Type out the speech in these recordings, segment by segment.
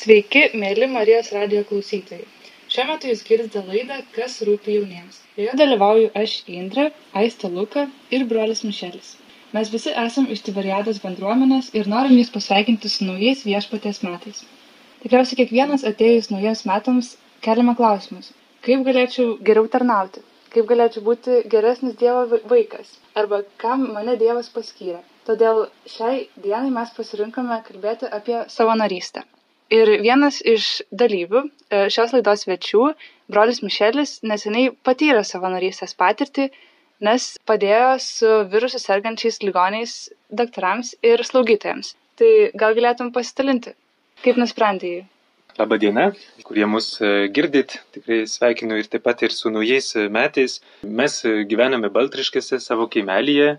Sveiki, mėly Marijos radijo klausytojai. Šiuo metu jūs girdite laidą Kas rūpi jauniems. Joje dalyvauju aš Indra, Aista Luka ir brolis Mišelis. Mes visi esam iš Tiberiados bendruomenės ir norim jūs pasveikinti su naujais viešpatės metais. Tikriausiai kiekvienas atėjus naujiems metams keliame klausimus. Kaip galėčiau geriau tarnauti? Kaip galėčiau būti geresnis Dievo vai- vaikas? Arba kam mane Dievas paskyrė? Todėl šiai dienai mes pasirinkome kalbėti apie savanorystę. Ir vienas iš dalyvių, e, šios laidos svečių, brolis Mišelis, neseniai patyrė savanorystės patirtį, nes padėjo su virusu sergančiais ligoniais daktarams ir slaugytojams. Tai gal galėtum pasidalinti, kaip nusprendėjai? Labą dieną, kurie mus e, girdit. Tikrai sveikinu ir taip pat ir su naujais e, metais. Mes gyvename Baltriškėse savo kaimelyje,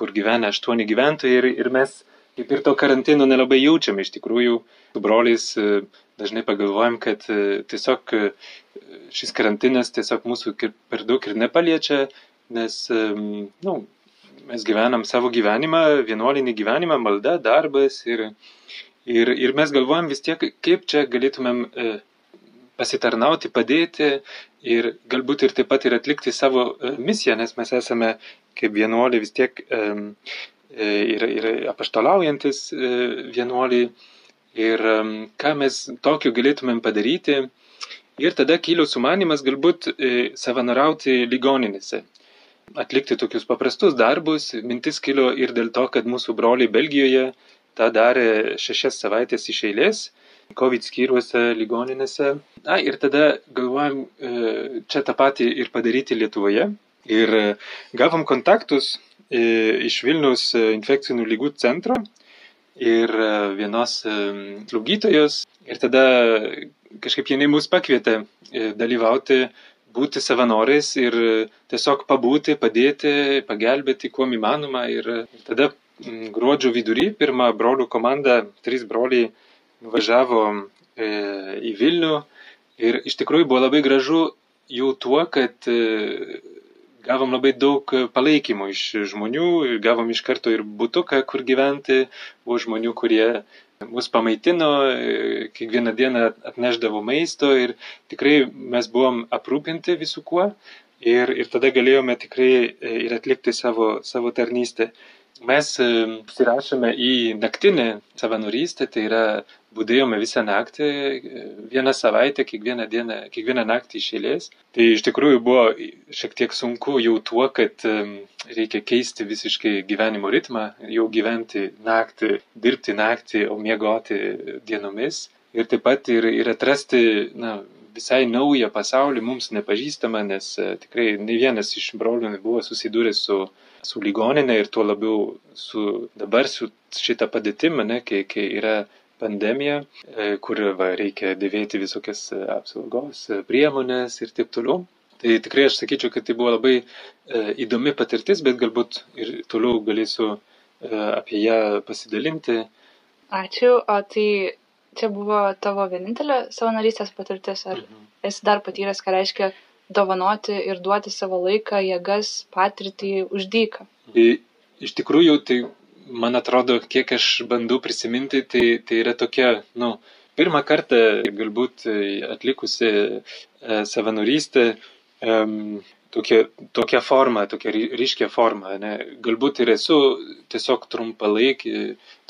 kur gyvena aštuoni gyventojai ir, ir mes kaip ir to karantino nelabai jaučiame iš tikrųjų. Su broliais e, dažnai pagalvojam, kad e, tiesiog e, šis karantinas tiesiog mūsų per daug ir nepaliečia, nes, nu, mes gyvenam savo gyvenimą, vienuolinį gyvenimą, malda, darbas ir, ir, ir mes galvojam vis tiek, kaip čia galėtumėm pasitarnauti, padėti ir galbūt ir taip pat ir atlikti savo misiją, nes mes esame kaip vienuoliai vis tiek ir, ir apaštalaujantis e, vienuoliai ir e, ką mes tokio galėtumėm padaryti. Ir tada kilo sumanimas galbūt e, savanoriauti ligoninėse atlikti tokius paprastus darbus. Mintis kilo ir dėl to, kad mūsų broliai Belgijoje tą darė šešias savaitės iš eilės, COVID skyriuose, ligoninėse. Na ir tada galvojam e, čia tą patį ir padaryti Lietuvoje. Ir e, gavom kontaktus e, iš Vilnius e, infekcinių lygų centro ir e, vienos e, slaugytojos. Ir tada kažkaip jinai mus pakvietė e, dalyvauti būti savanoriais ir tiesiog pabūti, padėti, pagelbėti, kuo įmanoma. Ir tada gruodžio vidury pirmą brolių komandą, trys broliai važiavo e, į Vilnių ir iš tikrųjų buvo labai gražu jau tuo, kad e, gavom labai daug palaikymo iš žmonių, gavom iš karto ir būtuką, kur gyventi, buvo žmonių, kurie mus pamaitino, e, kiekvieną dieną atneždavo maisto ir tikrai mes buvom aprūpinti visų kuo ir, ir tada galėjome tikrai e, ir atlikti savo, savo tarnystę. Mes e, užsirašėme į naktinę savanorystę, tai yra būdėjome visą naktį, vieną savaitę, kiekvieną dieną, kiekvieną naktį iš eilės. Tai iš tikrųjų buvo šiek tiek sunku jau tuo, kad reikia keisti visiškai gyvenimo ritmą, jau gyventi naktį, dirbti naktį, o miegoti dienomis. Ir taip pat ir, ir atrasti na, visai naują pasaulį mums nepažįstamą, nes e, tikrai ne vienas iš brolių nebuvo susidūręs su, su ligoninė ir tuo labiau su, dabar su šitą padėtimą, ne, kai, kai yra pandemija, e, kur va, reikia dėvėti visokias e, apsaugos e, priemonės ir taip toliau. Tai tikrai aš sakyčiau, kad tai buvo labai įdomi patirtis, bet galbūt ir toliau galėsiu apie ją pasidalinti. Ačiū, o tai čia buvo tavo vienintelė savanorystės patirtis, ar Mhm. esi dar patyręs, ką reiškia dovanoti ir duoti savo laiką, jėgas, patirtį už dyką? I, iš tikrųjų, tai man atrodo, kiek aš bandau prisiminti, tai, tai yra tokia, nu, pirmą kartą galbūt e, atlikusi e, savanorystę, tokia, tokia forma, tokia ry- ryškia forma. Ne? Galbūt ir esu tiesiog trumpalaikį,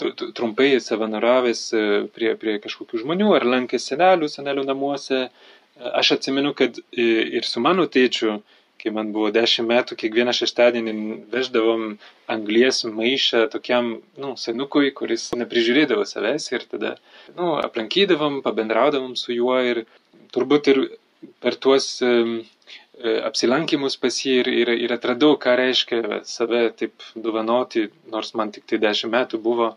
tru- tru- trumpai savanoravęs e, prie, prie kažkokių žmonių ar lankęs senelių, senelių namuose. Aš atsimenu, kad ir su mano tėčiu, kai man buvo 10 metų, kiekvieną šeštadienį veždavom anglies maišą tokiam, nu, senukui, kuris neprižiūrėdavo savęs ir tada, nu, aplankydavom, pabendraudavom su juo ir turbūt ir per tuos um, apsilankimus pas jį ir, ir, ir atradau, ką reiškia save taip dovanoti, nors man tik tai 10 metų buvo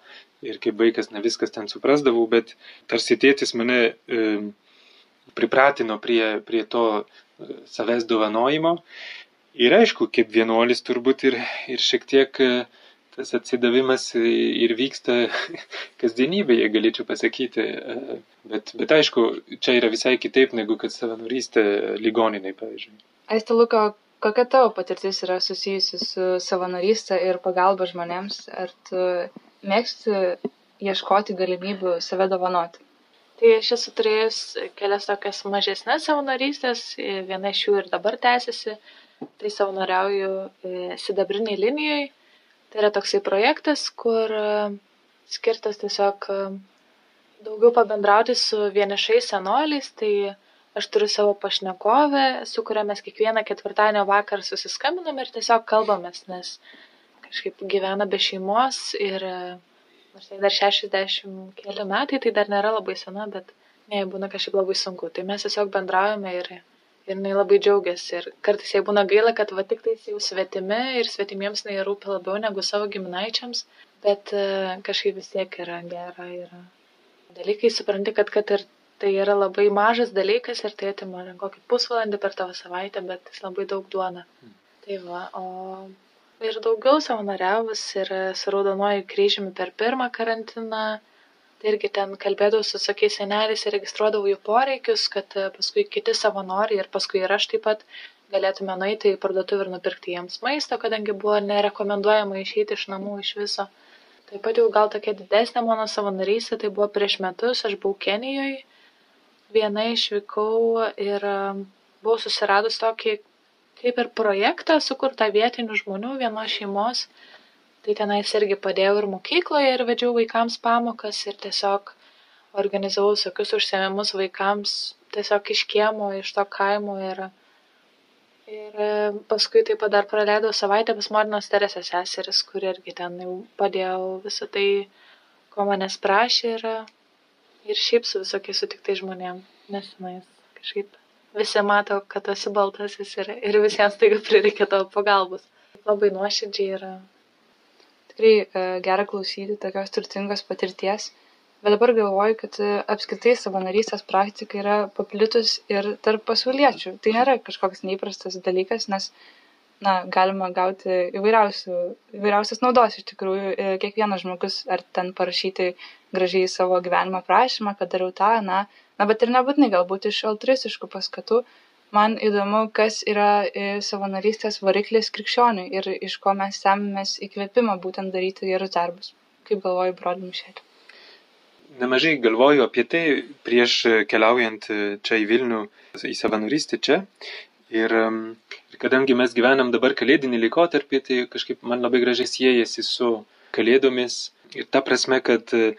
ir kaip vaikas ne viskas ten suprasdavau, bet tarsi tėtis mane um, pripratino prie, prie to e, savęs dovanojimo. Ir aišku, kaip vienuolis turbūt ir, ir šiek tiek e, tas atsidavimas ir vyksta kasdienybėje, galėčiau pasakyti. E, Bet, bet aišku, čia yra visai kitaip negu kad savanorystė ligoniniai, pavyzdžiui. Aiste Luka, kokia tavo patirtis yra susijusi su savanorystė ir pagalba žmonėms? Ar tu mėgsti ieškoti galimybių save dovanoti? Tai aš esu turėjus kelias tokias mažesnės savanorystės, viena iš jų ir dabar tęsiasi. Tai savanoriauju e, sidabriniai linijai. Tai yra toksai projektas, kur e, skirtas tiesiog e, daugiau pabendrauti su vienišais senoliais. Tai aš turiu savo pašnekovę, su kuria mes kiekvieną ketvirtadienio vakarą susiskambinam ir tiesiog kalbamės, nes kažkaip gyvena be šeimos ir nors tai dar 60 keli metai, tai dar nėra labai sena, bet jai būna kažkaip labai sunku. Tai mes tiesiog bendraujame ir, ir jinai labai džiaugiasi. Ir kartais jai būna gaila, kad va tik tais jau svetimi ir svetimiems jinai rūpi labiau negu savo giminaičiams, bet kažkaip vis tiek yra gera. Yra dalykai supranti, kad kad ir tai yra labai mažas dalykas ir tai atima kokį pusvalandį per tavo savaitę, bet jis labai daug duoda. Mm. Tai va, o ir daugiau savanoriavus ir su Raudonuoju kryžiumi per pirmą karantiną. Tai irgi ten kalbėdavau su tokiais seneliais ir registruodavau jų poreikius, kad paskui kiti savanoriai ir paskui ir aš taip pat galėtume nueiti į parduotuvę ir nupirkti jiems maisto, kadangi buvo nerekomenduojama išeiti iš namų iš viso. Taip pat jau gal tokia didesnė mano savanorystė, tai buvo prieš metus, aš buvau Kenijoje viena išvykau ir um, buvau susiradus tokį kaip ir projektą sukurtą vietinių žmonių vienos šeimos. Tai tenais irgi padėjau ir mokykloje ir vedžiau vaikams pamokas ir tiesiog organizavau visokius užsiemimus vaikams tiesiog iš kiemo, iš to kaimo ir, ir paskui taip pat dar praleidau savaitę pas Morinos Teresės seseris, kur irgi ten jau padėjau visą tai, ko manęs prašė ir ir šiaip su visokiais sutiktais žmonėm nesenais kažkaip visi mato, kad esi baltasis ir, ir visiems taiga prireikia tavo pagalbos. Labai nuoširdžiai yra. Tikrai e, gera klausyti tokios turtingos patirties, bet dabar galvoju, kad e, apskritai savanorystės praktika yra paplitus ir tarp pasauliečių. Tai nėra kažkoks neįprastas dalykas, nes na, galima gauti įvairiausių, įvairiausios naudos iš tikrųjų. E, kiekvienas žmogus ar ten parašyti gražiai savo gyvenimo prašymą, kad dariau tą, na, na, bet ir nebūtinai galbūt iš altruistiškų paskatų. Man įdomu, kas yra e, savanorystės variklis krikščioniui ir iš ko mes semėmės įkvėpimą būtent daryti gerus darbus. Kaip galvoju, broliu Mišeliu? Nemažai galvoju apie tai prieš keliaujant čia į Vilnių, į savanorystę čia. Ir, ir kadangi mes gyvenam dabar kalėdinį laikotarpį, tai kažkaip man labai gražiai siejasi su kalėdomis. Ir ta prasme, kad e,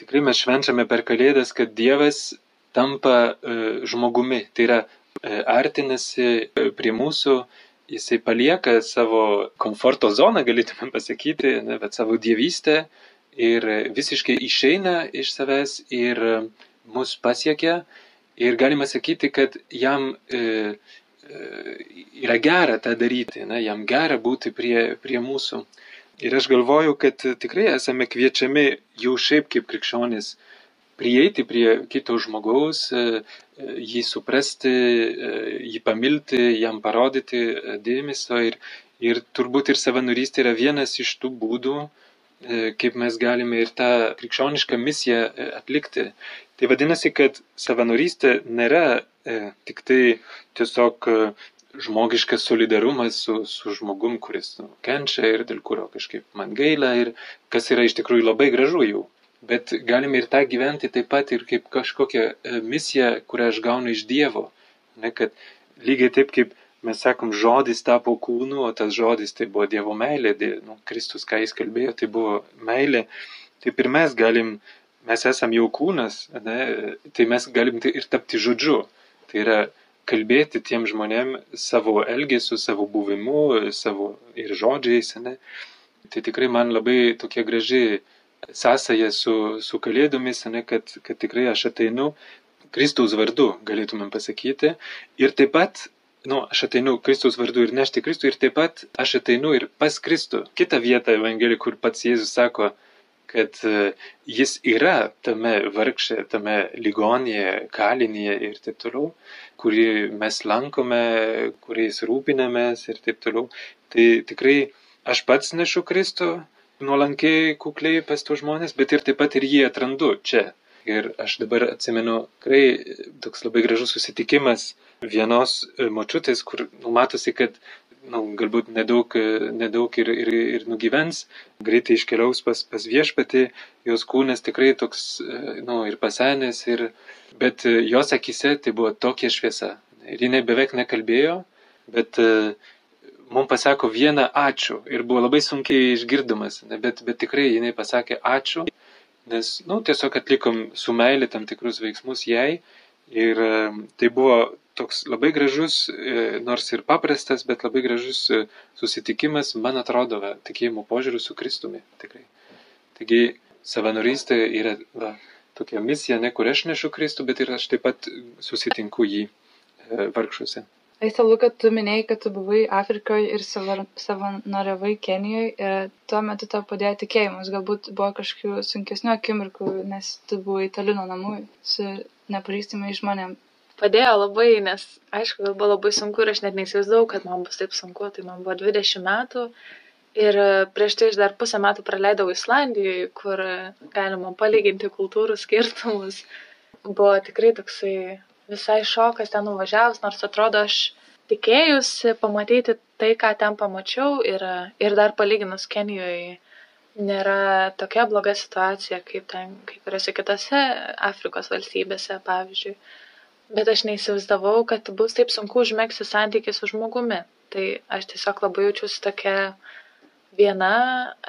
tikrai mes švenčiame per kalėdas, kad Dievas tampa e, žmogumi. Tai yra e, artinasi prie mūsų, jisai palieka savo komforto zoną, galėtume pasakyti, ne, bet savo dievystę ir visiškai išeina iš savęs ir mus pasiekia. Ir galima sakyti, kad jam e, yra gera tą daryti, na, jam gera būti prie, prie mūsų. Ir aš galvoju, kad tikrai esame kviečiami jau šiaip kaip krikščionis prieiti prie kito žmogaus, jį suprasti, jį pamilti, jam parodyti dėmesio ir, ir turbūt ir savanorystė yra vienas iš tų būdų, kaip mes galime ir tą krikščionišką misiją atlikti. Tai vadinasi, kad savanorystė nėra e, tik tai tiesiog e, žmogiškas solidarumas su, su žmogum, kuris nu, kenčia ir dėl kurio kažkaip man gaila ir kas yra iš tikrųjų labai gražu jau. Bet galime ir tą gyventi taip pat ir kaip kažkokią e, misiją, kurią aš gaunu iš Dievo. Ne, kad lygiai taip kaip mes sakom, žodis tapo kūnu, o tas žodis tai buvo Dievo meilė, die, nu, Kristus, ką jis kalbėjo, tai buvo meilė. Taip ir mes galim, mes esam jau kūnas, ne, tai mes galim ir tapti žodžiu. Tai yra kalbėti tiem žmonėm savo elgesiu, savo buvimu, savo ir žodžiais. Ne? Tai tikrai man labai tokia graži sąsaja su, su kalėdomis, ne, kad, kad tikrai aš ateinu Kristaus vardu, galėtumėm pasakyti. Ir taip pat, nu, aš ateinu Kristaus vardu ir nešti Kristų, ir taip pat aš ateinu ir pas Kristų. Kita vieta Evangelijoje, kur pats Jėzus sako, kad e, jis yra tame vargšė, tame ligonėje, kalinėje ir taip toliau, kurį mes lankome, kuriais rūpinamės ir taip toliau. Tai tikrai aš pats nešu Kristų nuolankiai, kukliai pas tų žmonės, bet ir taip pat ir jį atrandu čia. Ir aš dabar atsimenu, tikrai toks labai gražus susitikimas vienos močiutės, kur nu, matosi, kad nu, galbūt nedaug, nedaug ir, ir, ir nugyvens, greitai iškeliaus pas, pas viešpatį, jos kūnas tikrai toks, nu, ir pasenęs, ir, bet jos akise tai buvo tokia šviesa. Ir jinai beveik nekalbėjo, bet mums pasako vieną ačiū ir buvo labai sunkiai išgirdamas, bet, bet tikrai jinai pasakė ačiū, nes, nu, tiesiog atlikom su meilė tam tikrus veiksmus jai ir tai buvo toks labai gražus, e, nors ir paprastas, bet labai gražus e, susitikimas, man atrodo, va, tikėjimo požiūriu su Kristumi. Tikrai. Taigi, savanorystė yra va, tokia misija, ne kur aš nešu Kristų, bet ir aš taip pat susitinku jį e, vargšuose. Aistalu, kad tu minėjai, kad tu buvai Afrikoje ir savanoriavai Kenijoje tuo metu tau padėjo tikėjimas. Galbūt buvo kažkokių sunkesnių akimirkų, nes tu buvai toli nuo namų su nepažįstamai žmonėm. Padėjo labai, nes aišku, gal buvo labai sunku ir aš net neįsivaizdavau, kad man bus taip sunku, tai man buvo 20 metų. Ir e, prieš tai aš dar pusę metų praleidau Islandijoje, kur galima palyginti kultūrų skirtumus. Buvo tikrai toksai visai šokas ten nuvažiavus, nors atrodo aš tikėjusi pamatyti tai, ką ten pamačiau ir, ir dar palyginus Kenijoje nėra tokia bloga situacija kaip ten kai kuriuose kitose Afrikos valstybėse, pavyzdžiui bet aš neįsivaizdavau, kad bus taip sunku užmėgsti santykį su žmogumi. Tai aš tiesiog labai jaučiuosi tokia viena,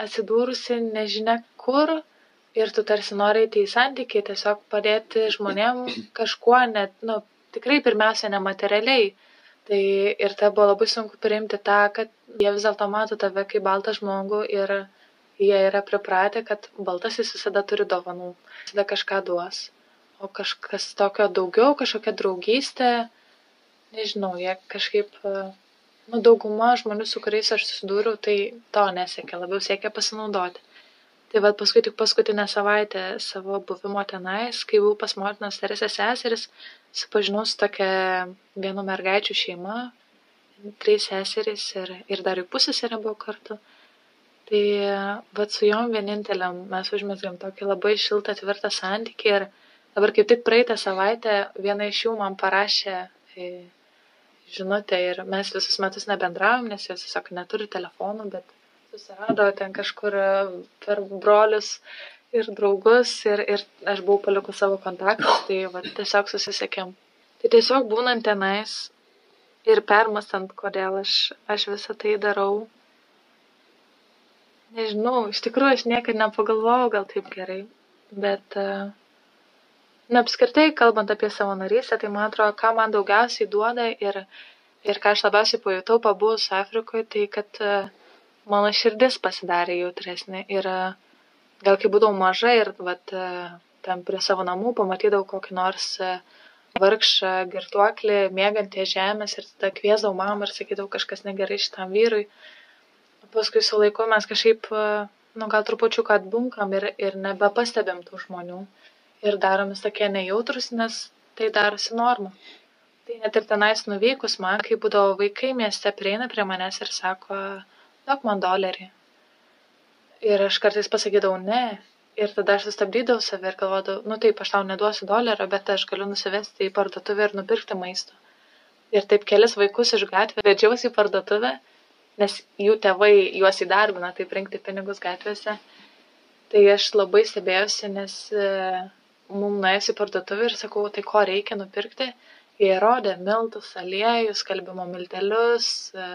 atsidūrusi nežinia kur ir tu tarsi nori eiti į santykį, tiesiog padėti žmonėm kažkuo, net, nu, tikrai pirmiausia, nematerialiai. Tai ir tai buvo labai sunku priimti tą, kad jie vis dėlto mato tave kaip baltą žmogų ir jie yra pripratę, kad baltasis visada turi dovanų, visada kažką duos o kažkas tokio daugiau, kažkokia draugystė, nežinau, jie kažkaip, nu, dauguma žmonių, su kuriais aš susidūriau, tai to nesiekia, labiau siekia pasinaudoti. Tai vad paskui tik paskutinę savaitę savo buvimo tenais, kai buvau pas motinos Teresės seseris, supažinau su tokia vienu mergaičių šeima, trys seserys ir, ir dar jų pusėserė buvo kartu. Tai vad su jom vieninteliam mes užmėsgėm tokį labai šiltą, tvirtą santykį ir Dabar kaip tik praeitą savaitę viena iš jų man parašė e, žinutę ir mes visus metus nebendravom, nes jos tiesiog neturi telefonų, bet susirado ten kažkur e, per brolius ir draugus ir, ir aš buvau palikus savo kontaktus, tai va, tiesiog susisiekėm. Tai tiesiog būnant tenais ir permastant, kodėl aš, aš visą tai darau, nežinau, iš tikrųjų aš niekada nepagalvojau gal taip gerai, bet uh, na apskritai kalbant apie savanorystę tai man atrodo ką man daugiausiai duoda ir ir ką aš labiausiai pajutau pabuvus afrikoj tai kad e, mano širdis pasidarė jautresnė ir e, gal kai būdavau maža ir vat e, ten prie savo namų pamatydavau kokį nors vargšą girtuoklį miegantį ant žemės ir tada kviesdavau mamą ir sakydavau kažkas negerai šitam vyrui. Paskui su laiku mes kažkaip, nu gal trupučiuką atbunkam ir, ir nebepastebėm tų žmonių ir daromės tokie nejautrūs, nes tai darosi norma. Tai net ir tenais nuvykus man, kai būdavo vaikai mieste prieina prie manęs ir sako, duok man dolerį. Ir aš kartais pasakydavau ne. Ir tada aš sustabdydavau save ir galvodavau, nu taip, aš tau neduosiu dolerio, bet aš galiu nusivesti į parduotuvę ir nupirkti maisto. Ir taip kelis vaikus iš gatvės vedžiausi į parduotuvę, nes jų tėvai juos įdarbina, taip rinkti pinigus gatvėse. Tai aš labai stebėjausi, nes mum nuėjus į parduotuvę ir sakau, tai ko reikia nupirkti. Jie rodė miltus, aliejus, skalbimo miltelius, e,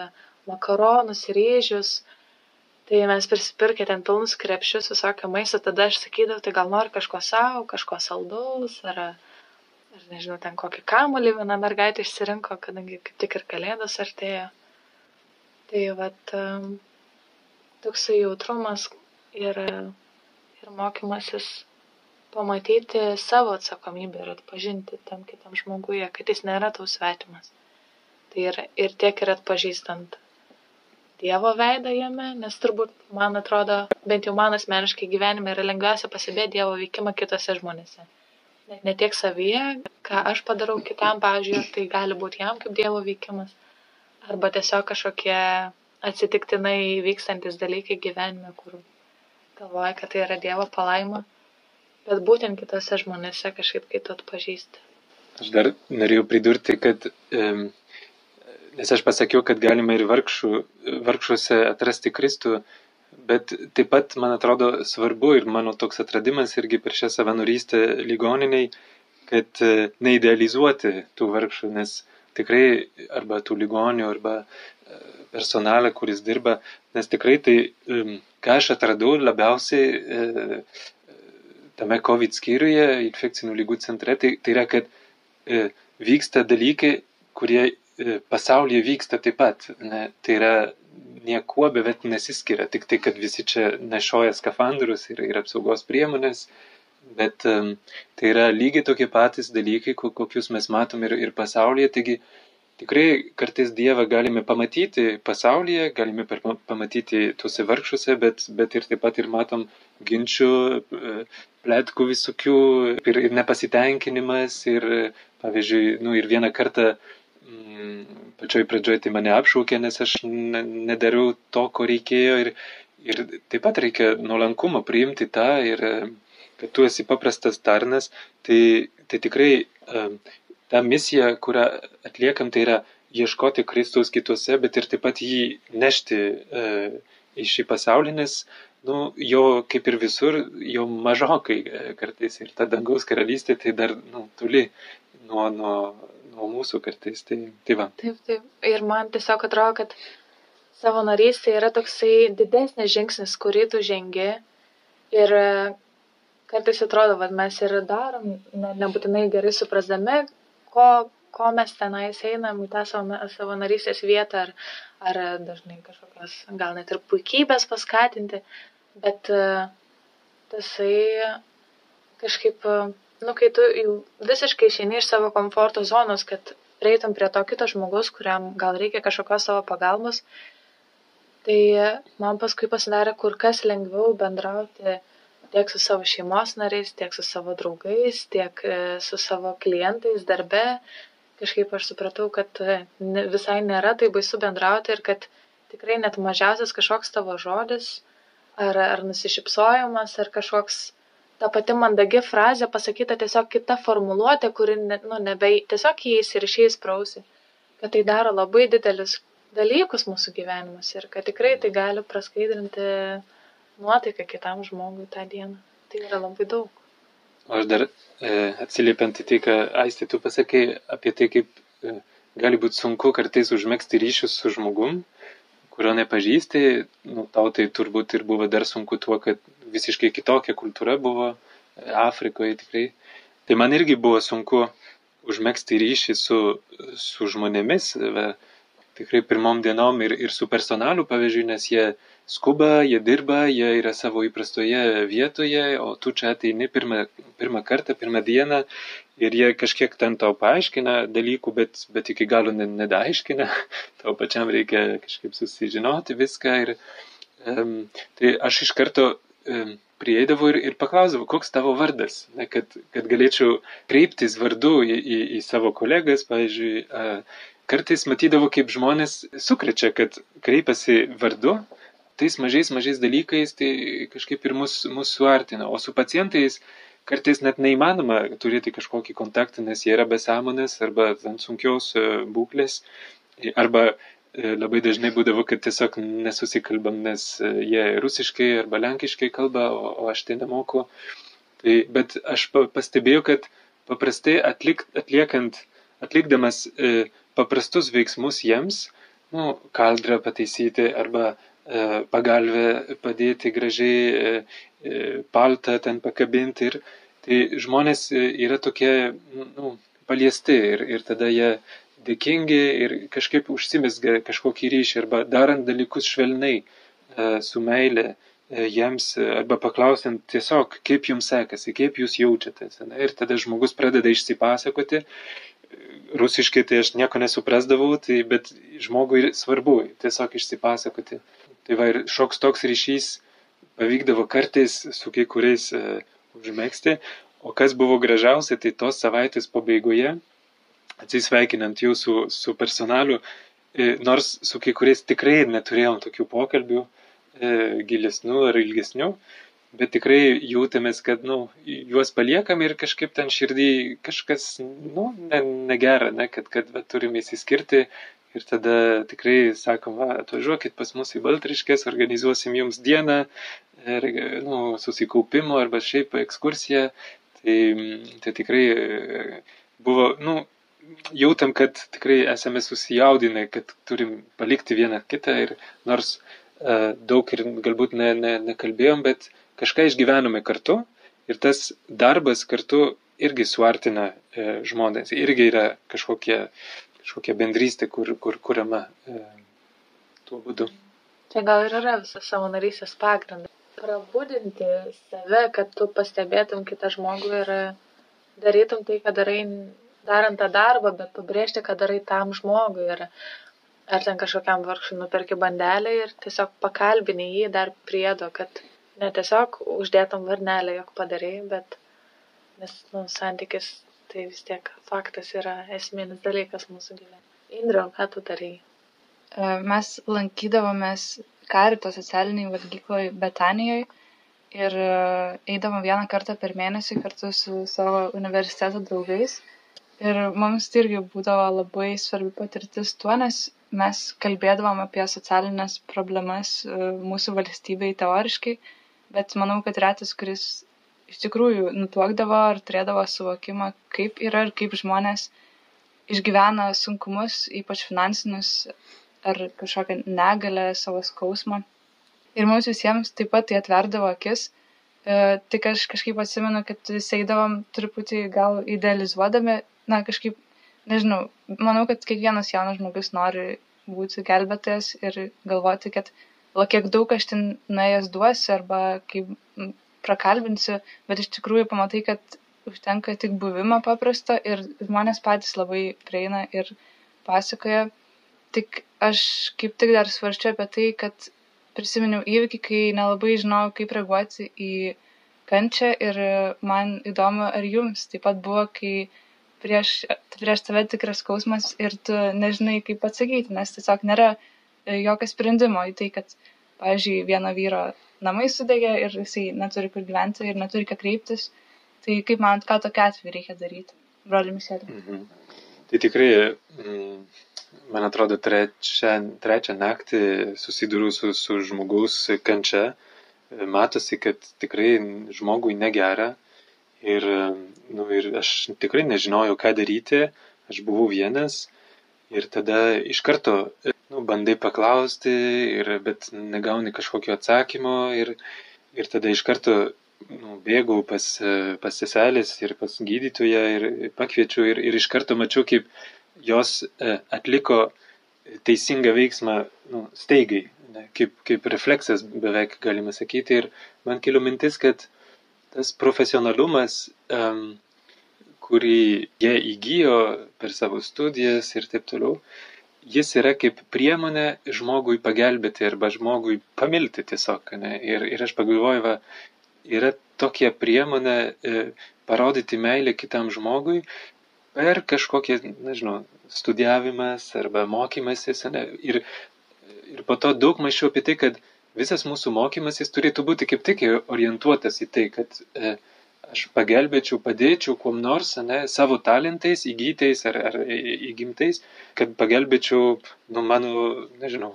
makaronus, ryžius. Tai mes prisipirkę ten pilnus krepšius visokio maisto, tada aš sakydavau, tai gal nori kažko savo, kažko saldaus, ar, ar nežinau, ten kokį kamulį viena mergaitė išsirinko, kadangi kaip tik ir kalėdos artėjo. Tai vat toksai jautrumas ir, ir mokymasis pamatyti savo atsakomybę ir atpažinti tam kitam žmoguje, kad jis nėra tau svetimas. Tai ir, ir tiek ir atpažįstant Dievo veidą jame, nes turbūt, man atrodo, bent jau man asmeniškai gyvenime yra lengviausia pasibėti Dievo veikimą kitose žmonėse. Ne, ne tiek savyje, ką aš padarau kitam, pavyzdžiui, tai gali būti jam kaip Dievo veikimas, arba tiesiog kažkokie atsitiktinai vykstantis dalykai gyvenime, kur galvoja, kad tai yra Dievo palaima bet būtent kitose žmonėse kažkaip kai tu atpažįsti. Aš dar norėjau pridurti, kad nes aš pasakiau, kad galime ir vargšų, vargšuose atrasti Kristų, bet taip pat, man atrodo, svarbu ir mano toks atradimas irgi per šią savanorystę ligoniniai, kad e, neidealizuoti tų vargšų, nes tikrai arba tų ligonių, arba e, personalą, kuris dirba, nes tikrai tai, ką aš atradau labiausiai e, tame COVID skyriuje, infekcinių lygų centre, tai, tai yra, kad vyksta dalykai, kurie pasaulyje vyksta taip pat. Ne, tai yra niekuo beveik nesiskiria, tik tai, kad visi čia nešioja skafandrus ir, ir apsaugos priemonės, bet tai yra lygiai tokie patys dalykai, kokius mes matom ir, ir pasaulyje. Taigi tikrai kartais Dievą galime pamatyti pasaulyje, galime pamatyti tuose vargšuose, bet, bet ir taip pat ir matom ginčių, e, plėtkų visokių ir, ir nepasitenkinimas ir, pavyzdžiui, nu, ir vieną kartą pačioj pradžioj tai mane apšaukė, nes aš ne, nedariau to, ko reikėjo ir, ir taip pat reikia nuolankumo priimti tą ir kad tu esi paprastas tarnas, tai, tai tikrai ta misija, kurią atliekam, tai yra ieškoti Kristaus kituose, bet ir taip pat jį nešti e, į šį pasaulį, nes nu, jo kaip ir visur, jo mažokai e, kartais ir ta dangaus karalystė tai dar nu, toli nuo, nuo, nuo mūsų kartais. Tai, tai va. Taip, taip. Ir man tiesiog atrodo, kad savanorystė yra toksai didesnis žingsnis, kurį tu žengi. Ir kartais atrodo, kad mes ir darom, ne, nebūtinai gerai suprasdami, ko, ko mes tenais einam į tą savanorystės vietą, ar, ar dažnai kažkokios, gal net ir puikybės paskatinti, bet e, tasai kažkaip nu, kai tu jau visiškai išeini iš savo komforto zonos, kad prieitum prie to kito žmogus, kuriam gal reikia kažkokios savo pagalbos, tai man paskui pasidarė kur kas lengviau bendrauti tiek su savo šeimos nariais, tiek su savo draugais, tiek e, su savo klientais darbe. Kažkaip aš supratau, kad e, visai nėra tai baisu bendrauti ir kad tikrai net mažiausias kažkoks tavo žodis ar, ar nusišypsojimas ar kažkoks ta pati mandagi frazė pasakyta tiesiog kita formuluotė, kuri ne, nu, nebe tiesiog įeis ir išeis prausi, kad tai daro labai didelius dalykus mūsų gyvenimus ir kad tikrai tai gali praskaidrinti nuotaiką kitam žmogui tą dieną. Tai yra labai daug. O aš dar e, atsiliepiant į tai, ką Aistė tu pasakai apie tai, kaip e, gali būti sunku kartais užmėgsti ryšius su žmogum, kurio nepažįsti, nu, tau tai turbūt ir buvo dar sunku tuo, kad visiškai kitokia kultūra buvo Afrikoje tikrai. Tai man irgi buvo sunku užmėgsti ryšį su, su žmonėmis, va, tikrai pirmom dienom ir, ir su personalu, pavyzdžiui, nes jie skuba, jie dirba, jie yra savo įprastoje vietoje, o tu čia ateini pirmą, pirmą kartą, pirmą dieną ir jie kažkiek ten tau paaiškina dalykų, bet, bet iki galo nedaaiškina, tau pačiam reikia kažkaip susižinoti viską. Ir, um, tai aš iš karto prieidavau ir, ir paklausdavau, koks tavo vardas, ne, kad, kad galėčiau kreiptis vardu į, į, į savo kolegas, pavyzdžiui, kartais matydavau, kaip žmonės sukrečia, kad kreipiasi vardu, tais mažais, mažais dalykais, tai kažkaip ir mus, mus suartina, o su pacientais kartais net neįmanoma turėti kažkokį kontaktą, nes jie yra besąmonės arba ant sunkios e, būklės, arba E, labai dažnai būdavo, kad tiesiog nesusikalbam, nes e, jie rusiškai arba lenkiškai kalba, o, o aš tai nemoku. Tai, bet aš pastebėjau, kad paprastai atlik, atliekant, atlikdamas e, paprastus veiksmus jiems, nu, kaldrą pataisyti arba pagalvę padėti gražiai, e, e, paltą ten pakabinti ir tai žmonės yra tokie nu, paliesti ir, ir tada jie dėkingi ir kažkaip užsimesga kažkokį ryšį arba darant dalykus švelniai, e, su meilė e, jiems arba paklausiant tiesiog, kaip jums sekasi, kaip jūs jaučiatės. Ir tada žmogus pradeda išsipasakoti. Rusiškai tai aš nieko nesuprasdavau, tai, bet žmogui svarbu tiesiog išsipasakoti. Tai va ir šoks toks ryšys pavykdavo kartais su kai kuriais uh, užmėgsti. O kas buvo gražiausia, tai tos savaitės pabaigoje atsisveikinant jūsų su personaliu, e, nors su kai kuriais tikrai neturėjom tokių pokalbių e, gilesnių ar ilgesnių, bet tikrai jautėmės, kad nu, juos paliekam ir kažkaip ten širdį kažkas nu, ne, negera, ne, kad, kad va, turime įsiskirti Ir tada tikrai sakom, va, atvažiuokit pas mus į Baltriškės, organizuosim jums dieną, ir, nu, susikaupimo arba šiaip ekskursiją. Tai, tai tikrai e, buvo, nu, jautam, kad tikrai esame susijaudinę, kad turim palikti vieną kitą ir nors uh, daug ir galbūt ne, ne, nekalbėjom, bet kažką išgyvenome kartu ir tas darbas kartu irgi suartina uh, žmonės, irgi yra kažkokie kažkokia bendrystė, kur, kur kuriama e, tuo būdu. Čia gal ir yra visas savanorystės pagrindas. Prabudinti save, kad tu pastebėtum kitą žmogų ir darytum tai, ką darai, darant tą darbą, bet pabrėžti, kad darai tam žmogui. Ir ar ten kažkokiam vargšui nuperki bandelę ir tiesiog pakalbini jį dar priedo, kad ne tiesiog uždėtum varnelę, jog padarai, bet nes nu, santykis tai vis tiek faktas yra esminis dalykas mūsų gyvenime. Indro, ką tu darai? E, mes lankydavomės karito socialiniai valgykloje Betanijoje ir e, eidavom vieną kartą per mėnesį kartu su savo universiteto draugais. Ir mums tai irgi būdavo labai svarbi patirtis tuo, nes mes kalbėdavom apie socialinės problemas e, mūsų valstybei teoriškai, bet manau, kad retas, kuris iš tikrųjų nutuokdavo ar turėdavo suvokimą, kaip yra ir kaip žmonės išgyvena sunkumus, ypač finansinius ar kažkokią negalę, savo skausmą. Ir mums visiems taip pat tai atverdavo akis. E, tik aš kažkaip atsimenu, kad seidavom truputį gal idealizuodami, na kažkaip, nežinau, manau, kad kiekvienas jaunas žmogus nori būti gelbėtojas ir galvoti, kad o kiek daug aš ten nuėjęs duosiu arba kaip prakalbinsiu, bet iš tikrųjų pamatai, kad užtenka tik buvimo paprasto ir žmonės patys labai prieina ir pasakoja. Tik aš kaip tik dar svarščiau apie tai, kad prisiminiau įvykį, kai nelabai žinojau, kaip reaguoti į kančią ir man įdomu, ar jums taip pat buvo, kai prieš, prieš tave tikras skausmas ir tu nežinai, kaip atsakyti, nes tiesiog nėra jokio sprendimo į tai, kad, pavyzdžiui, vieno vyro namai sudegė ir jisai neturi kur gyventi ir neturi ką kreiptis. Tai kaip man, ką tokia atveju reikia daryti, broli Mišelė? Mhm. Tai tikrai, mm, man atrodo, trečią, trečią naktį susidūriu su, su žmogaus kančia, matosi, kad tikrai žmogui negera ir, nu, ir aš tikrai nežinojau, ką daryti, aš buvau vienas ir tada iš karto nu, bandai paklausti, ir, bet negauni kažkokio atsakymo ir, ir tada iš karto nu, bėgau pas, pas seselės ir pas gydytoją ir pakviečiau ir, ir iš karto mačiau, kaip jos e, atliko teisingą veiksmą nu, staigiai, ne, kaip, kaip refleksas beveik galima sakyti. Ir man kilo mintis, kad tas profesionalumas, um, kurį jie įgyjo per savo studijas ir taip toliau, jis yra kaip priemonė žmogui pagelbėti arba žmogui pamilti tiesiog. Ne? Ir, ir aš pagalvoju, va, yra tokia priemonė e, parodyti meilę kitam žmogui per kažkokią, nežinau, studijavimas arba mokymasis. Ne? Ir, ir po to daug mačiau apie tai, kad visas mūsų mokymasis turėtų būti kaip tik orientuotas į tai, kad e, aš pagelbėčiau, padėčiau kuom nors, ne, savo talentais, įgytais ar, ar įgimtais, kad pagelbėčiau nu, mano, nežinau,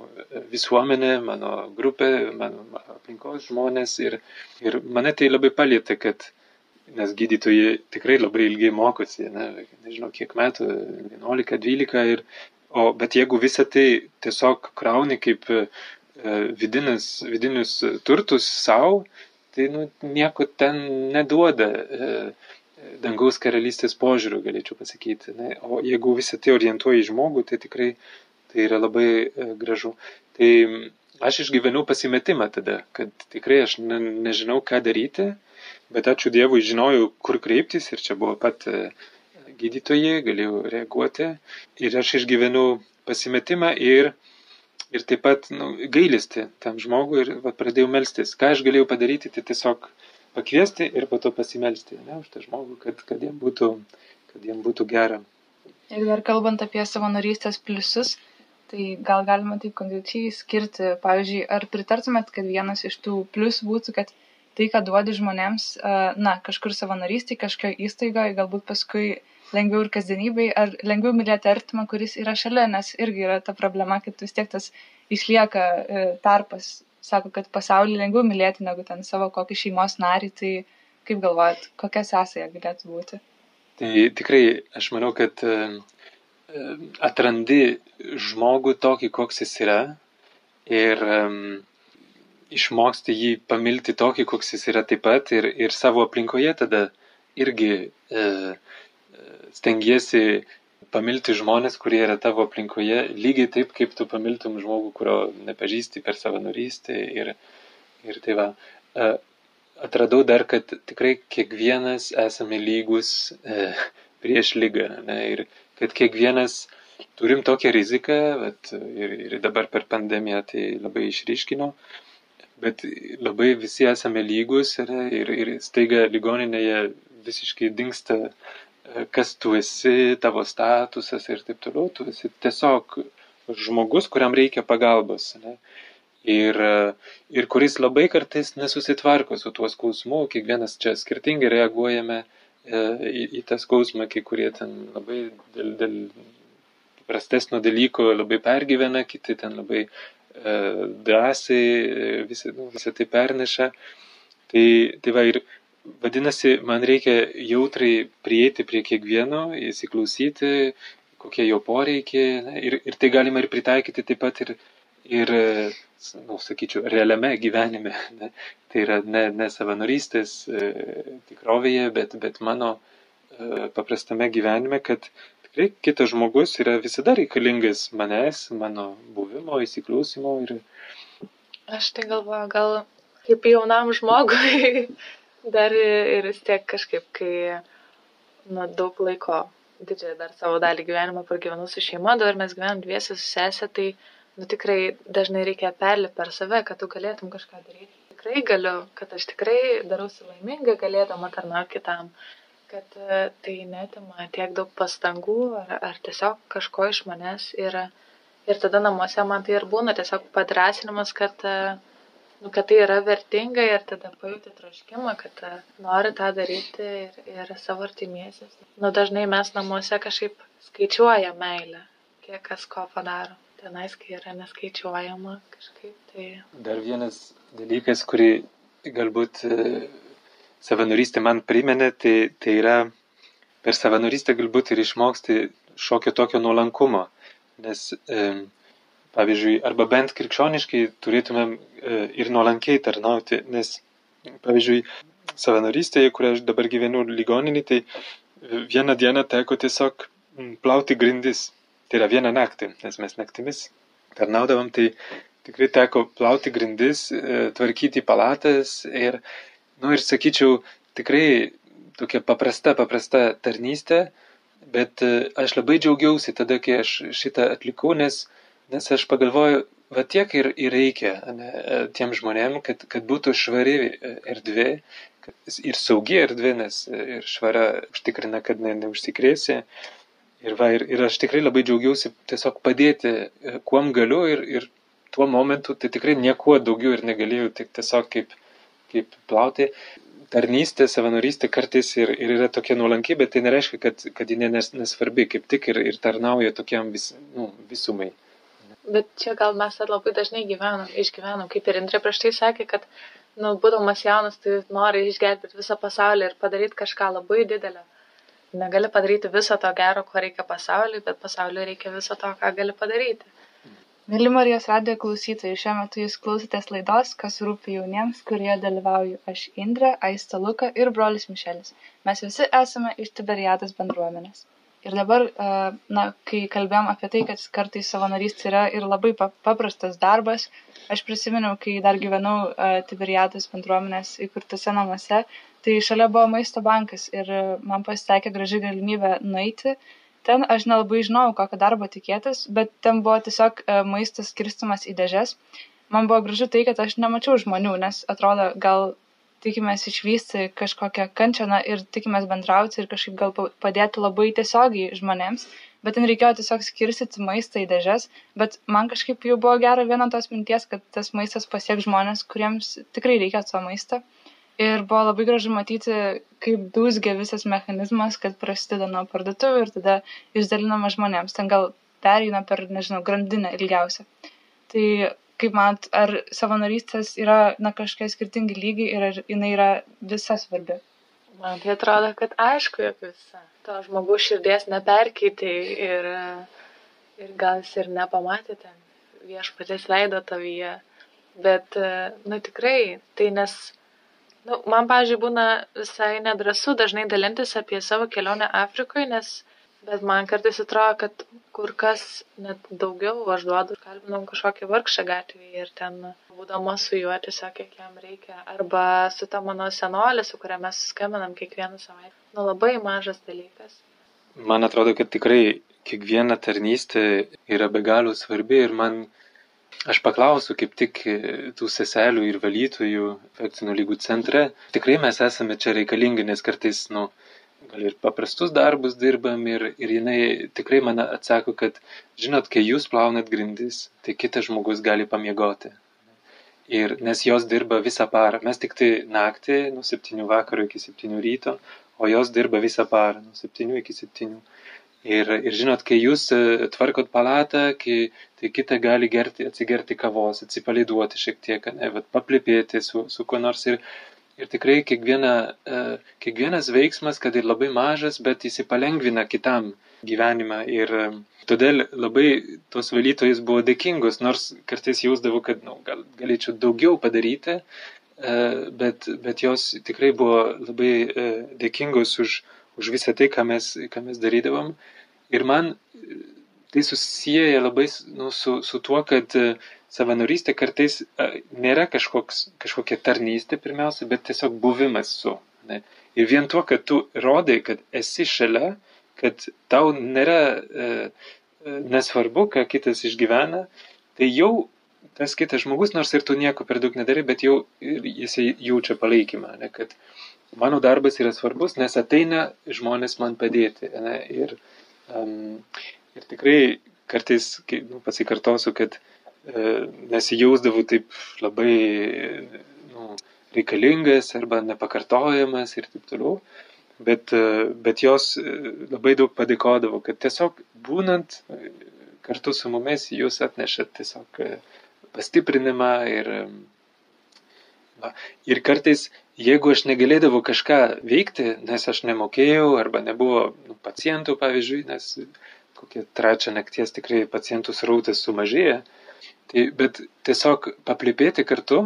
visuomenė, mano grupė, mano aplinkos žmonės. Ir, ir mane tai labai palėtė, kad, nes gydytojai tikrai labai ilgai mokosi, ne, nežinau, kiek metų, 11, 12. Ir, o, bet jeigu visą tai tiesiog krauni kaip e, vidinis, vidinius turtus savo, tai nu, nieko ten neduoda e, dangaus karalystės požiūrių, galėčiau pasakyti. Ne? O jeigu visą tai orientuoja į žmogų, tai tikrai tai yra labai e, gražu. Tai aš išgyvenau pasimetimą tada, kad tikrai aš ne, nežinau, ką daryti, bet ačiū Dievui žinojau, kur kreiptis ir čia buvo pat e, gydytojai, galėjau reaguoti. Ir aš išgyvenau pasimetimą ir ir taip pat nu, gailesti tam žmogui ir va, pradėjau melstis. Ką aš galėjau padaryti, tai tiesiog pakviesti ir po to pasimelsti ne, už tą žmogų, kad, kad, jam būtų, kad jam būtų gera. Ir dar kalbant apie savanorystės pliusus, tai gal galima taip konkrečiai skirti, pavyzdžiui, ar pritartumėt, kad vienas iš tų pliusų būtų, kad tai, ką duodi žmonėms, na, kažkur savanorystėje, kažkokioje įstaigoje, galbūt paskui lengviau ir kasdienybei, ar lengviau mylėti artimą, kuris yra šalia, nes irgi yra ta problema, kad vis tiek tas išlieka e, tarpas. Sako, kad pasaulį lengviau mylėti negu ten savo kokį šeimos narį, tai kaip galvojat, kokia sąsaja galėtų būti? Tai tikrai aš manau, kad e, e, atrandi žmogų tokį, koks jis yra ir išmoksti jį pamilti tokį, koks jis yra taip pat ir, ir savo aplinkoje tada irgi e, stengiesi pamilti žmonės, kurie yra tavo aplinkoje, lygiai taip, kaip tu pamiltum žmogų, kurio nepažįsti per savanorystę. Ir, ir tai va, e, atradau dar, kad tikrai kiekvienas esame lygus e, prieš lygą. Ne, ir kad kiekvienas turim tokią riziką, bet ir, ir dabar per pandemiją tai labai išryškino, bet labai visi esame lygus ir, ir, ir staiga ligoninėje visiškai dinksta kas tu esi, tavo statusas ir taip toliau, tu esi tiesiog žmogus, kuriam reikia pagalbos. Ne? Ir, ir kuris labai kartais nesusitvarko su tuo skausmu, kiekvienas čia skirtingai reaguojame e, į, į tą skausmą, kai kurie ten labai dėl, dėl prastesnio dalyko labai pergyvena, kiti ten labai e, drąsiai e, visą, nu, tai perneša. Tai, tai va ir Vadinasi, man reikia jautriai prieiti prie kiekvieno, įsiklausyti, kokie jo poreikiai ir, ir tai galima ir pritaikyti taip pat ir, ir nu, sakyčiau, realiame gyvenime. Ne? Tai yra ne, ne savanorystės e, tikrovėje, bet, bet mano e, paprastame gyvenime, kad tikrai kitas žmogus yra visada reikalingas manęs, mano buvimo, įsiklausimo. Ir... Aš tai galvoju, gal kaip jaunam žmogui Dar ir vis tiek kažkaip, kai nu, daug laiko, didžiąją dar savo dalį gyvenimo pragyvenu su šeima, dabar mes gyvenam dviesi su sesė, tai nu, tikrai dažnai reikia perlipti per save, kad tu galėtum kažką daryti. Tikrai galiu, kad aš tikrai darausi laiminga, galėdama tarnauti kitam kad e, tai netima tiek daug pastangų ar, ar tiesiog kažko iš manęs ir, ir tada namuose man tai ir būna tiesiog padrasinimas, kad uh, nu, kad tai yra vertinga ir tada pajūti troškimą, kad e, nori tą daryti ir, ir savo artimiesis. Nu, dažnai mes namuose kažkaip skaičiuoja meilę, kiek kas ko padaro. Tenais, kai yra neskaičiuojama kažkaip. Tai... Dar vienas dalykas, kurį galbūt e, savanorystė man priminė, tai, tai yra per savanorystę galbūt ir išmoksti šokio tokio nuolankumo. Nes e, pavyzdžiui, arba bent krikščioniškai turėtumėm e, ir nuolankiai tarnauti, nes, pavyzdžiui, savanorystėje, kurioje aš dabar gyvenu ligoninį, tai vieną dieną teko tiesiog plauti grindis. Tai yra vieną naktį, nes mes naktimis tarnaudavom, tai tikrai teko plauti grindis, e, tvarkyti palatas ir, na nu, ir sakyčiau, tikrai tokia paprasta, paprasta tarnystė, bet e, aš labai džiaugiausi tada, kai aš šitą atlikau, nes Nes aš pagalvoju, va tiek ir, ir reikia ne, tiem žmonėm, kad, kad būtų švari e, erdvė ir saugi erdvė, nes e, ir švara užtikrina, kad ne, neužsikrėsi. Ir, va, ir, ir aš tikrai labai džiaugiausi tiesiog padėti, e, kuom galiu ir, ir tuo momentu tai tikrai niekuo daugiau ir negalėjau, tik tiesiog kaip, kaip plauti. Tarnystė, savanorystė kartais ir, ir yra tokia nuolanki, bet tai nereiškia, kad, kad ji nes, nesvarbi, kaip tik ir, ir tarnauja tokiam vis, nu, visumai. Bet čia gal mes labai dažnai gyvenam, išgyvenam, kaip ir Indrė prieš tai sakė, kad, nu, būdamas jaunas, tai nori išgelbėti visą pasaulį ir padaryti kažką labai didelio. Negali padaryti viso to gero, ko reikia pasauliui, bet pasauliui reikia viso to, ką gali padaryti. Mėly Marijos radijo klausytojai, šiuo metu jūs klausotės laidos, kas rūpi jauniems, kurie dalyvauju aš Indrė, Aista Luka ir brolis Mišelis. Mes visi esame iš Tiberiadas bendruomenės. Ir dabar, e, na, kai kalbėjom apie tai, kad kartais savanorystė yra ir labai paprastas darbas, aš prisiminiau, kai dar gyvenau e, Tiberiados bendruomenės įkurtose namuose, tai šalia buvo maisto bankas ir man pasitekė graži galimybė nueiti. Ten aš nelabai žinojau, kokio darbo tikėtis, bet ten buvo tiesiog e, maistas skirstimas į dėžes. Man buvo gražu tai, kad aš nemačiau žmonių, nes atrodo, gal tikimės išvysti kažkokią kančią na, ir tikimės bendrauti ir kažkaip gal padėti labai tiesiogiai žmonėms, bet ten reikėjo tiesiog skirstyti maistą į dėžes, bet man kažkaip jau buvo gera viena tos minties, kad tas maistas pasieks žmonės, kuriems tikrai reikia to maisto. Ir buvo labai gražu matyti, kaip dūzgia visas mechanizmas, kad prasideda nuo parduotuvių ir tada išdalinama žmonėms. Ten gal pereina per, nežinau, grandinę ilgiausią. Tai kaip manot, ar savanorystės yra, na, kažkokie skirtingi lygiai ir ar jinai yra visa svarbi? Man tai atrodo, kad aišku, jog visa. To žmogaus širdies neperkeitė ir, ir gal jis ir nepamatė ten viešpatės veido tavyje. Bet, nu tikrai, tai nes, nu, man, pažiūrėjau, būna visai nedrasu dažnai dalintis apie savo kelionę Afrikoje, nes Bet man kartais atrodo, kad kur kas net daugiau aš duodu, kalbinam kažkokį vargšą gatvėje ir ten būdama su juo tiesiog kiek jam reikia. Arba su ta mano senolė, su kuria mes skambinam kiekvieną savaitę. Nu labai mažas dalykas. Man atrodo, kad tikrai kiekviena tarnystė yra be galo svarbi ir man, aš paklausiu kaip tik tų seselių ir valytojų infekcinių lygų centre, tikrai mes esame čia reikalingi, nes kartais, nu, gal ir paprastus darbus dirbam ir, ir jinai tikrai man atsako, kad, žinot, kai jūs plaunat grindis, tai kitas žmogus gali pamiegoti. Ir nes jos dirba visą parą. Mes tik tai naktį nuo 7 vakaro iki 7 ryto, o jos dirba visą parą nuo 7 iki 7. Ir, ir žinot, kai jūs e, tvarkot palatą, kai, tai kita gali gerti, atsigerti kavos, atsipalaiduoti šiek tiek, ne, vat, paplipėti su, su kuo nors. Ir, Ir tikrai kiekviena, e, kiekvienas veiksmas, kad ir labai mažas, bet jis palengvina kitam gyvenimą. Ir e, todėl labai tos valytojus buvo dėkingos, nors kartais jausdavau, kad nu, gal, galėčiau daugiau padaryti, e, bet, bet jos tikrai buvo labai dėkingos už, už visą tai, ką mes, ką mes darydavom. Ir man tai susiję labai nu, su, su tuo, kad savanorystė kartais nėra kažkoks, kažkokia tarnystė pirmiausia, bet tiesiog buvimas su. Ne? Ir vien tuo, kad tu rodai, kad esi šalia, kad tau nėra e, e, nesvarbu, ką kitas išgyvena, tai jau tas kitas žmogus, nors ir tu nieko per daug nedarai, bet jau jisai jaučia palaikymą, ne? kad mano darbas yra svarbus, nes ateina žmonės man padėti. Ne? Ir, um, ir tikrai kartais, nu, pasikartosiu, kad E, nesijausdavau taip labai nu, reikalingas arba nepakartojamas ir taip toliau. Bet, e, bet jos e, labai daug padėkodavo, kad tiesiog būnant kartu su mumis jūs atnešat tiesiog pastiprinimą ir, va, ir kartais, jeigu aš negalėdavau kažką veikti, nes aš nemokėjau arba nebuvo nu, pacientų, pavyzdžiui, nes kokią trečią nakties tikrai pacientų srautas sumažėja, Tai, bet tiesiog paplipėti kartu,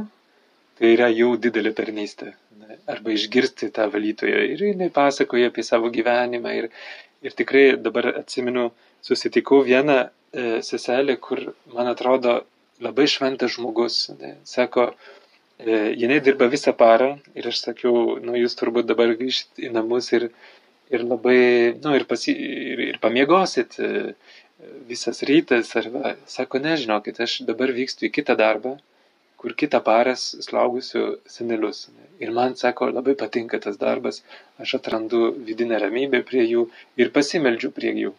tai yra jau didelė tarnystė. Arba išgirsti tą valytoją. Ir jinai pasakoja apie savo gyvenimą. Ir, ir tikrai dabar atsimenu, susitikau vieną e, seselę, kur, man atrodo, labai šventas žmogus. Ne? Sako, e, jinai dirba visą parą ir aš sakiau, nu jūs turbūt dabar grįžt į namus ir, ir labai, nu ir, pasi, ir, ir pamiegosit. E, visas rytas, arba sako, nežinokit, aš dabar vykstu į kitą darbą, kur kitą paras slaugusiu senelius. Ir man, sako, labai patinka tas darbas, aš atrandu vidinę ramybę prie jų ir pasimeldžiu prie jų.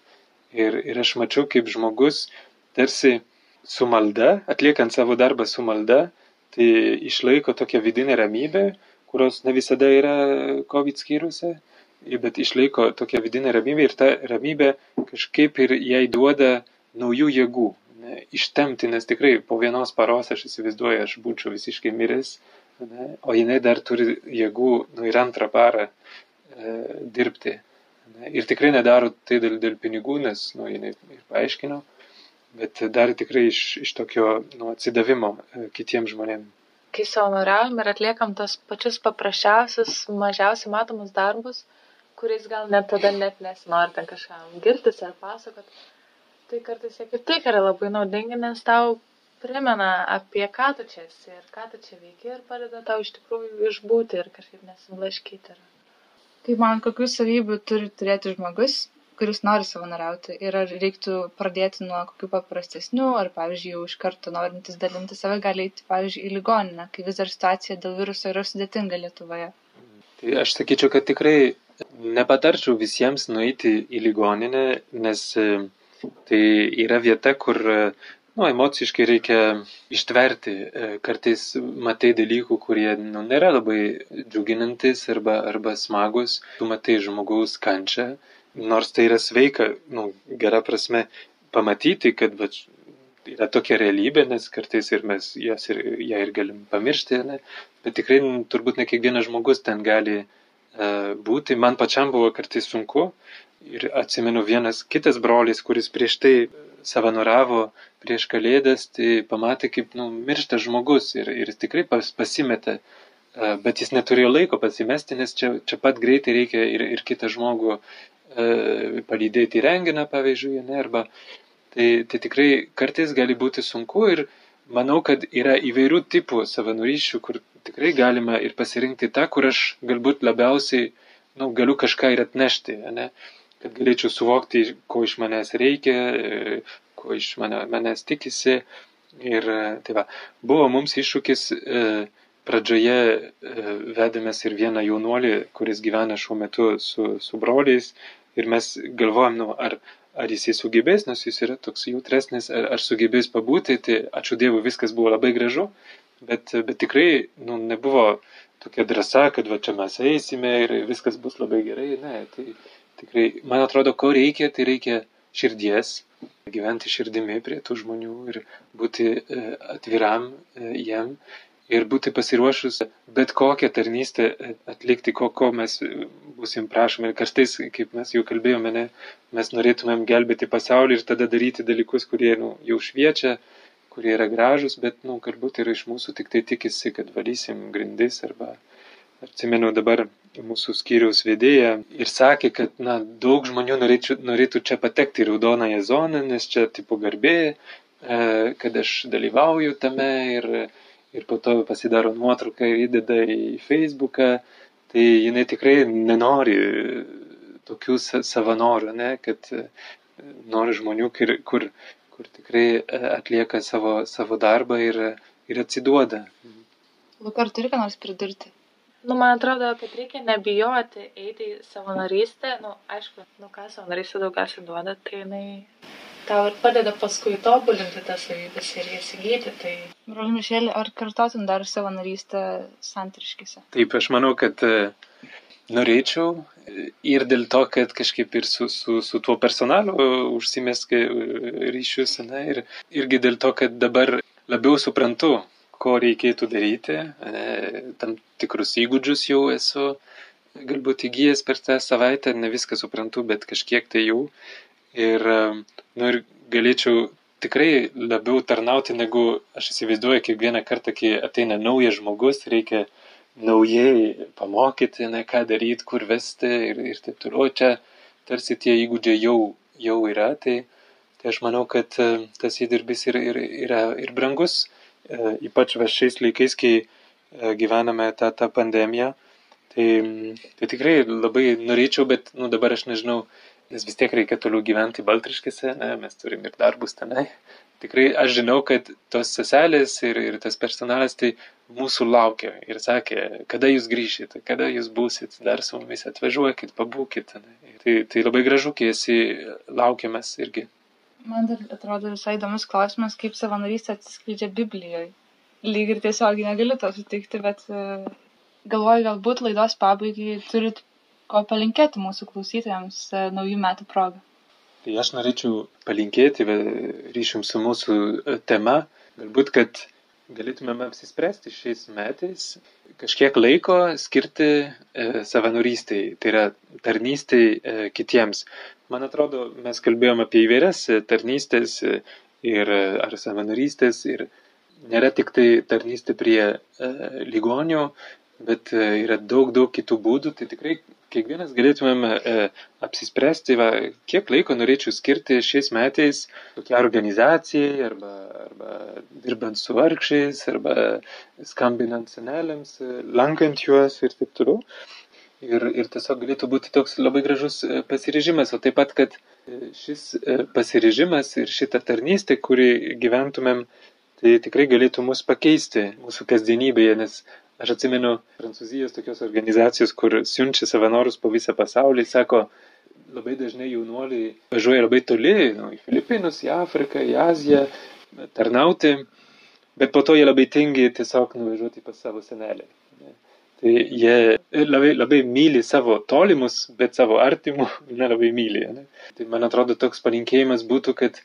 Ir, ir aš mačiau, kaip žmogus tarsi su malda, atliekant savo darbą su malda, tai išlaiko tokią vidinę ramybę, kurios ne visada yra COVID skyriuose bet išlaiko tokią vidinę ramybę ir ta ramybė kažkaip ir jai duoda naujų jėgų. Ne, ištemti, nes tikrai po vienos paros aš įsivaizduoju, aš būčiau visiškai miręs, ne, o jinai dar turi jėgų nu, ir antrą parą e, dirbti. Ne, ir tikrai nedaro tai dėl, dėl pinigų, nes nu, jinai ir paaiškino, bet dar tikrai iš, iš tokio nu, atsidavimo e, kitiems žmonėms kai savanoriaujam ir atliekam tos pačius paprasčiausius, mažiausiai matomus darbus, kuriais gal net tada net nesinori ten kažkam girtis ar pasakot. Tai kartais jie kaip tik yra labai naudingi, nes tau primena, apie ką tu čia esi ir ką tu čia veiki ir padeda tau iš tikrųjų išbūti ir kažkaip nesiblaškyti. Kaip man, kokių savybių turi turėti žmogus, kuris nori savanoriauti ir ar reiktų pradėti nuo kokių paprastesnių, ar, pavyzdžiui, jau iš karto norintis dalinti save gali eiti, pavyzdžiui, į ligoninę, kai vis dar situacija dėl viruso yra sudėtinga Lietuvoje. Tai aš sakyčiau, kad tikrai Nepatarčiau visiems nueiti į ligoninę, nes e, tai yra vieta, kur e, nu, emociškai reikia ištverti. E, kartais matai dalykų, kurie nu, nėra labai džiuginantis arba, arba smagus, tu matai žmogaus kančią, nors tai yra sveika, nu, gera prasme, pamatyti, kad va, yra tokia realybė, nes kartais ir mes jas ir, ją ir galim pamiršti, ne? bet tikrai turbūt ne kiekvienas žmogus ten gali būti. Man pačiam buvo kartais sunku ir atsimenu vienas kitas brolis, kuris prieš tai savanoriavo prieš kalėdas, tai pamatė, kaip nu, miršta žmogus ir, ir tikrai pas, pasimetė, uh, bet jis neturėjo laiko pasimesti, nes čia, čia pat greitai reikia ir, ir kitą žmogų uh, palydėti į renginą, pavyzdžiui, ne, arba Tai, tai tikrai kartais gali būti sunku ir manau, kad yra įvairių tipų savanorysčių, kur tikrai galima ir pasirinkti tą, kur aš galbūt labiausiai nu, galiu kažką ir atnešti, ne? kad galėčiau suvokti, ko iš manęs reikia, ko iš mane, manęs tikisi. Ir tai va, buvo mums iššūkis, e, pradžioje e, vedėmės ir vieną jaunuolį, kuris gyvena šiuo metu su, su broliais ir mes galvojam, nu, ar, ar jisai sugebės, nes jis yra toks jautresnis, ar, ar sugebės pabūti, tai ačiū Dievui viskas buvo labai gražu, bet, bet tikrai nu, nebuvo tokia drąsa, kad va čia mes eisime ir viskas bus labai gerai, ne, tai tikrai, man atrodo, ko reikia, tai reikia širdies, gyventi širdimi prie tų žmonių ir būti e, atviram e, jiem ir būti pasiruošus bet kokią tarnystę atlikti, ko, ko mes busim prašomi. Ir kartais, kaip mes jau kalbėjome, ne, mes norėtumėm gelbėti pasaulį ir tada daryti dalykus, kurie nu, jau šviečia, kurie yra gražus, bet nu, galbūt ir iš mūsų tik tai tikisi, kad valysim grindis arba atsimenu dabar mūsų skyriaus vedėja ir sakė, kad na, daug žmonių norėčių, norėtų čia patekti į raudonąją zoną, nes čia tipo garbė, e, kad aš dalyvauju tame ir ir po to pasidaro nuotrauką ir įdeda į Facebooką, tai jinai tikrai nenori tokių savanorių, ne, kad e, nori žmonių, kur, kur, kur tikrai e, atlieka savo, savo darbą ir, ir atsiduoda. Luka, ar turi ką nors pridurti? Nu, man atrodo, kad reikia nebijoti eiti į savanorystę. Nu, aišku, nu ką savanorystė daugiausiai duoda, tai jinai tau ir padeda paskui tobulinti tas savybės ir jas įgyti. Tai... Broli Mišelė, ar kartotum dar savanorystę santriškise? Taip, aš manau, kad e, norėčiau ir dėl to, kad kažkaip ir su, su, su tuo personalu užsimeskai e, ryšius, na, ir irgi dėl to, kad dabar labiau suprantu, ko reikėtų daryti, ne, tam tikrus įgūdžius jau esu galbūt įgyjęs per tą savaitę, ne viską suprantu, bet kažkiek tai jau. Ir, nu, ir galėčiau tikrai labiau tarnauti, negu aš įsivaizduoju, kiekvieną kartą, kai ateina naujas žmogus, reikia naujai pamokyti, ne, ką daryti, kur vesti ir, ir taip toliau. Čia tarsi tie įgūdžiai jau, jau yra, tai, tai aš manau, kad tas įdirbis yra, yra, yra ir brangus, e, ypač va šiais laikais, kai e, gyvename tą, tą pandemiją. Tai, tai tikrai labai norėčiau, bet nu, dabar aš nežinau, nes vis tiek reikia toliau gyventi Baltriškėse, ne, mes turim ir darbus tenai. Tikrai aš žinau, kad tos seselės ir, ir tas personalas tai mūsų laukia ir sakė, kada jūs grįšite, kada jūs būsit, dar su mumis atvažiuokit, pabūkit. Ne. Tai, tai labai gražu, kai esi laukiamas irgi. Man dar atrodo visai įdomus klausimas, kaip savanorystė atsiskleidžia Biblijoje. Lyg ir tiesiog negaliu to sutikti, bet e, galvoju, galbūt laidos pabaigai turit ko palinkėti mūsų klausytojams e, naujų metų progą? Tai aš norėčiau palinkėti ryšium su mūsų e, tema, galbūt, kad galėtumėm apsispręsti šiais metais kažkiek laiko skirti e, savanorystėj, tai yra tarnystėj e, kitiems. Man atrodo, mes kalbėjom apie įvairias e, tarnystės ir ar savanorystės ir nėra tik tai tarnystė prie e, ligonių, bet yra daug, daug kitų būdų, tai tikrai kiekvienas galėtumėm e, apsispręsti, va, kiek laiko norėčiau skirti šiais metais tokiai organizacijai, arba, arba dirbant su vargšiais, arba skambinant seneliams, lankant juos ir taip toliau. Ir, ir tiesiog galėtų būti toks labai gražus e, pasiryžimas, o taip pat, kad e, šis e, pasiryžimas ir šita tarnystė, kurį gyventumėm, tai tikrai galėtų mus pakeisti mūsų kasdienybėje, nes Aš atsimenu Prancūzijos tokios organizacijos, kur siunčia savanorius po visą pasaulį, sako, labai dažnai jaunuoliai važiuoja labai toli, nu, į Filipinus, į Afriką, į Aziją, tarnauti, bet po to jie labai tingi tiesiog nuvažiuoti pas savo senelį. Tai jie labai, labai myli savo tolimus, bet savo artimų nelabai myli. Ne? Tai man atrodo toks palinkėjimas būtų, kad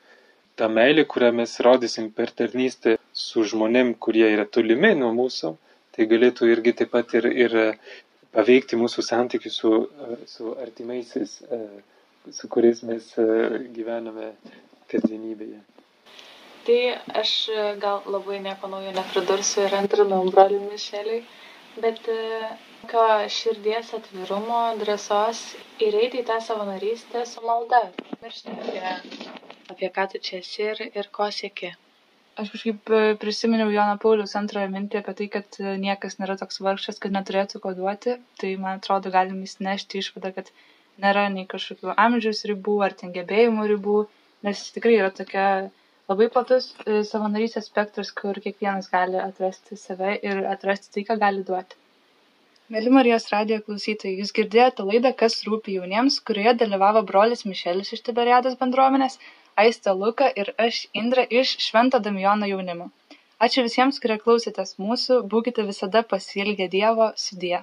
ta meilė, kurią mes rodysim per tarnystę su žmonėm, kurie yra tolimi nuo mūsų, tai galėtų irgi taip pat ir, ir paveikti mūsų santykių su, su artimaisiais, su kuriais mes gyvename kasdienybėje. Tai aš gal labai nieko naujo nepridursiu ir antrinu broliui Mišeliui, bet tokio širdies atvirumo, drąsos ir eiti į tą savanorystę su malda, miršti apie, apie ką tu čia esi ir, ir ko sieki aš kažkaip e, prisiminiau Jono Pauliaus antrąją mintį apie tai, kad e, niekas nėra toks vargšas, kad neturėtų ko duoti. Tai man atrodo, galim įsinešti išvadą, kad nėra nei kažkokių amžiaus ribų ar ten gebėjimų ribų, nes tikrai yra tokia labai platus e, savanorystės spektras, kur kiekvienas gali atrasti save ir atrasti tai, ką gali duoti. Mėly Marijos radijo klausytojai, jūs girdėjote laidą Kas rūpi jauniems, kurioje dalyvavo brolis Mišelis iš Tiberiados bendruomenės, aistė luka ir aš indrė iš švento damijono jaunimo. Ačiū visiems kurie klausėtės mūsų būkite visada pasiilgę dievo sudie